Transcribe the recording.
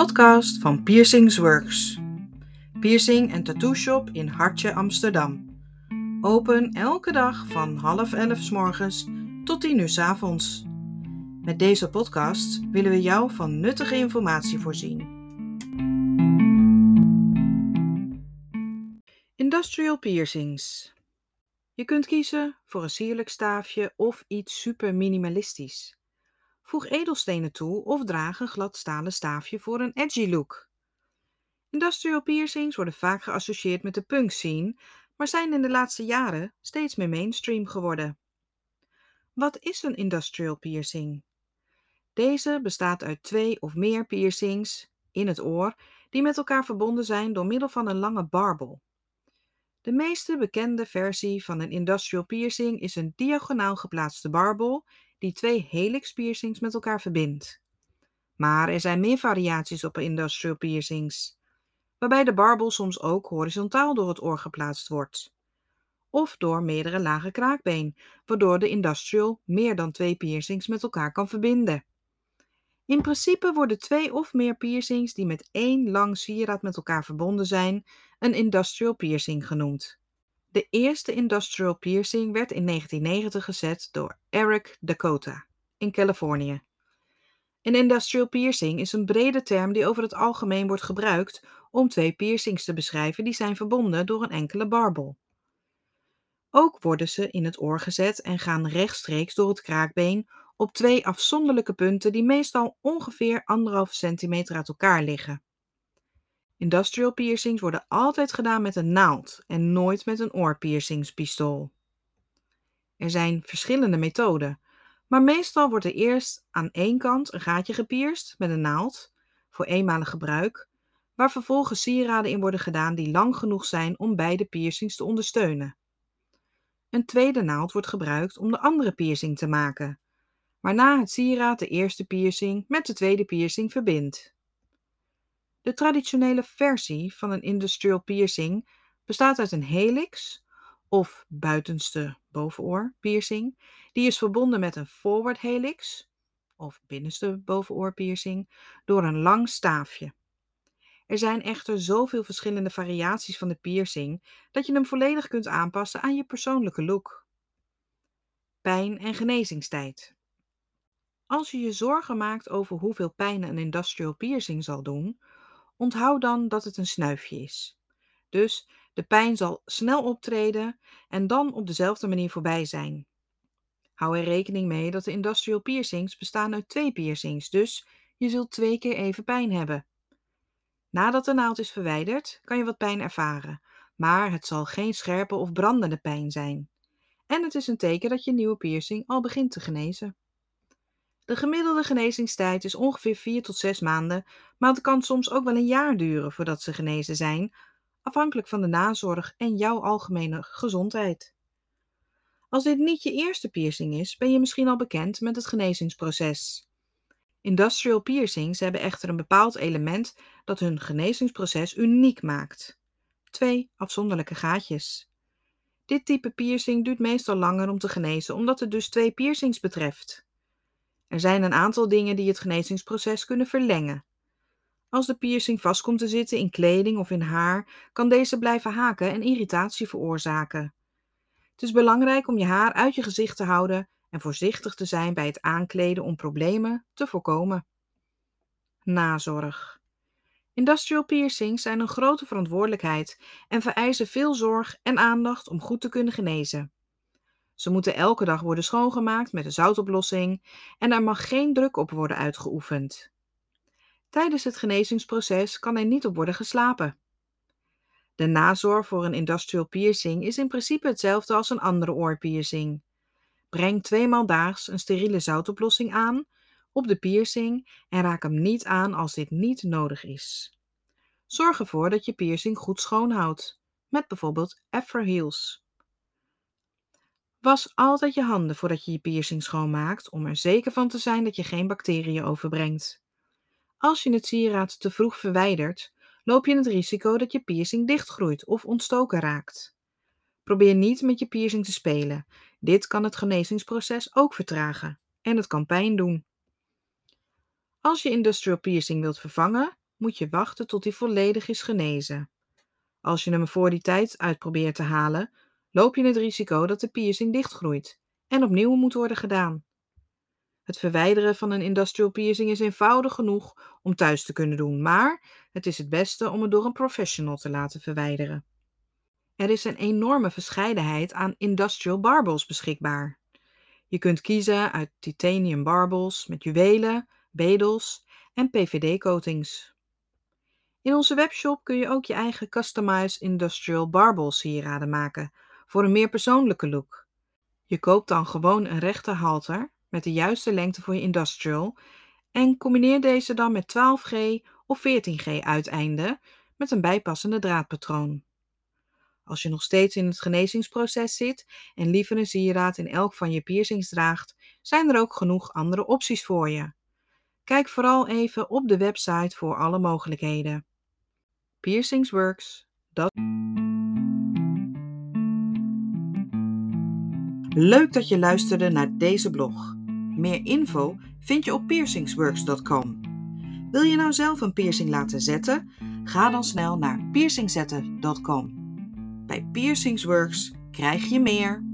podcast van Piercings Works. Piercing en tattoo shop in Hartje, Amsterdam. Open elke dag van half elf s morgens tot tien uur s avonds. Met deze podcast willen we jou van nuttige informatie voorzien. Industrial piercings. Je kunt kiezen voor een sierlijk staafje of iets super minimalistisch. Voeg edelstenen toe of draag een glad stalen staafje voor een edgy look. Industrial piercings worden vaak geassocieerd met de punk scene, maar zijn in de laatste jaren steeds meer mainstream geworden. Wat is een industrial piercing? Deze bestaat uit twee of meer piercings in het oor die met elkaar verbonden zijn door middel van een lange barbel. De meeste bekende versie van een industrial piercing is een diagonaal geplaatste barbel die twee helix piercings met elkaar verbindt. Maar er zijn meer variaties op industrial piercings, waarbij de barbel soms ook horizontaal door het oor geplaatst wordt. Of door meerdere lagen kraakbeen, waardoor de industrial meer dan twee piercings met elkaar kan verbinden. In principe worden twee of meer piercings die met één lang sieraad met elkaar verbonden zijn, een industrial piercing genoemd. De eerste industrial piercing werd in 1990 gezet door Eric Dakota in Californië. Een industrial piercing is een brede term die over het algemeen wordt gebruikt om twee piercings te beschrijven die zijn verbonden door een enkele barbel. Ook worden ze in het oor gezet en gaan rechtstreeks door het kraakbeen op twee afzonderlijke punten die meestal ongeveer 1,5 centimeter uit elkaar liggen. Industrial piercings worden altijd gedaan met een naald en nooit met een oorpiercingspistool. Er zijn verschillende methoden, maar meestal wordt er eerst aan één kant een gaatje gepierst met een naald voor eenmalig gebruik, waar vervolgens sieraden in worden gedaan die lang genoeg zijn om beide piercings te ondersteunen. Een tweede naald wordt gebruikt om de andere piercing te maken, waarna het sieraad de eerste piercing met de tweede piercing verbindt. De traditionele versie van een industrial piercing bestaat uit een helix of buitenste bovenoor piercing, die is verbonden met een forward helix of binnenste bovenoor piercing door een lang staafje. Er zijn echter zoveel verschillende variaties van de piercing dat je hem volledig kunt aanpassen aan je persoonlijke look. Pijn en genezingstijd. Als je je zorgen maakt over hoeveel pijn een industrial piercing zal doen, Onthoud dan dat het een snuifje is. Dus de pijn zal snel optreden en dan op dezelfde manier voorbij zijn. Hou er rekening mee dat de industrial piercings bestaan uit twee piercings, dus je zult twee keer even pijn hebben. Nadat de naald is verwijderd, kan je wat pijn ervaren, maar het zal geen scherpe of brandende pijn zijn. En het is een teken dat je nieuwe piercing al begint te genezen. De gemiddelde genezingstijd is ongeveer 4 tot 6 maanden, maar het kan soms ook wel een jaar duren voordat ze genezen zijn, afhankelijk van de nazorg en jouw algemene gezondheid. Als dit niet je eerste piercing is, ben je misschien al bekend met het genezingsproces. Industrial piercings hebben echter een bepaald element dat hun genezingsproces uniek maakt. Twee afzonderlijke gaatjes. Dit type piercing duurt meestal langer om te genezen omdat het dus twee piercings betreft. Er zijn een aantal dingen die het genezingsproces kunnen verlengen. Als de piercing vast komt te zitten in kleding of in haar, kan deze blijven haken en irritatie veroorzaken. Het is belangrijk om je haar uit je gezicht te houden en voorzichtig te zijn bij het aankleden om problemen te voorkomen. Nazorg. Industrial piercings zijn een grote verantwoordelijkheid en vereisen veel zorg en aandacht om goed te kunnen genezen. Ze moeten elke dag worden schoongemaakt met een zoutoplossing en er mag geen druk op worden uitgeoefend. Tijdens het genezingsproces kan er niet op worden geslapen. De nazorg voor een industrial piercing is in principe hetzelfde als een andere oorpiercing. Breng tweemaal daags een steriele zoutoplossing aan op de piercing en raak hem niet aan als dit niet nodig is. Zorg ervoor dat je piercing goed schoonhoudt, met bijvoorbeeld Afro Heals. Was altijd je handen voordat je je piercing schoonmaakt om er zeker van te zijn dat je geen bacteriën overbrengt. Als je het sieraad te vroeg verwijdert, loop je het risico dat je piercing dichtgroeit of ontstoken raakt. Probeer niet met je piercing te spelen. Dit kan het genezingsproces ook vertragen en het kan pijn doen. Als je industrial piercing wilt vervangen, moet je wachten tot hij volledig is genezen. Als je hem voor die tijd uitprobeert te halen, loop je het risico dat de piercing dichtgroeit en opnieuw moet worden gedaan. Het verwijderen van een industrial piercing is eenvoudig genoeg om thuis te kunnen doen, maar het is het beste om het door een professional te laten verwijderen. Er is een enorme verscheidenheid aan industrial barbels beschikbaar. Je kunt kiezen uit titanium barbels met juwelen, bedels en PVD-coatings. In onze webshop kun je ook je eigen customized industrial barbel sieraden maken voor een meer persoonlijke look. Je koopt dan gewoon een rechte halter met de juiste lengte voor je industrial en combineer deze dan met 12G of 14G uiteinden met een bijpassende draadpatroon. Als je nog steeds in het genezingsproces zit en liever een sieraad in elk van je piercings draagt, zijn er ook genoeg andere opties voor je. Kijk vooral even op de website voor alle mogelijkheden. Piercingsworks. Leuk dat je luisterde naar deze blog. Meer info vind je op piercingsworks.com. Wil je nou zelf een piercing laten zetten? Ga dan snel naar piercingzetten.com. Bij Piercingsworks krijg je meer.